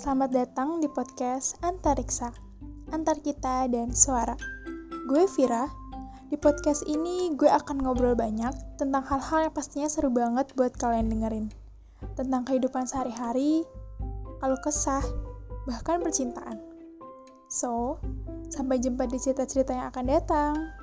Selamat datang di podcast Antariksa, antar kita dan suara. Gue Vira. Di podcast ini gue akan ngobrol banyak tentang hal-hal yang pastinya seru banget buat kalian dengerin. Tentang kehidupan sehari-hari, kalau kesah, bahkan percintaan. So, sampai jumpa di cerita-cerita yang akan datang.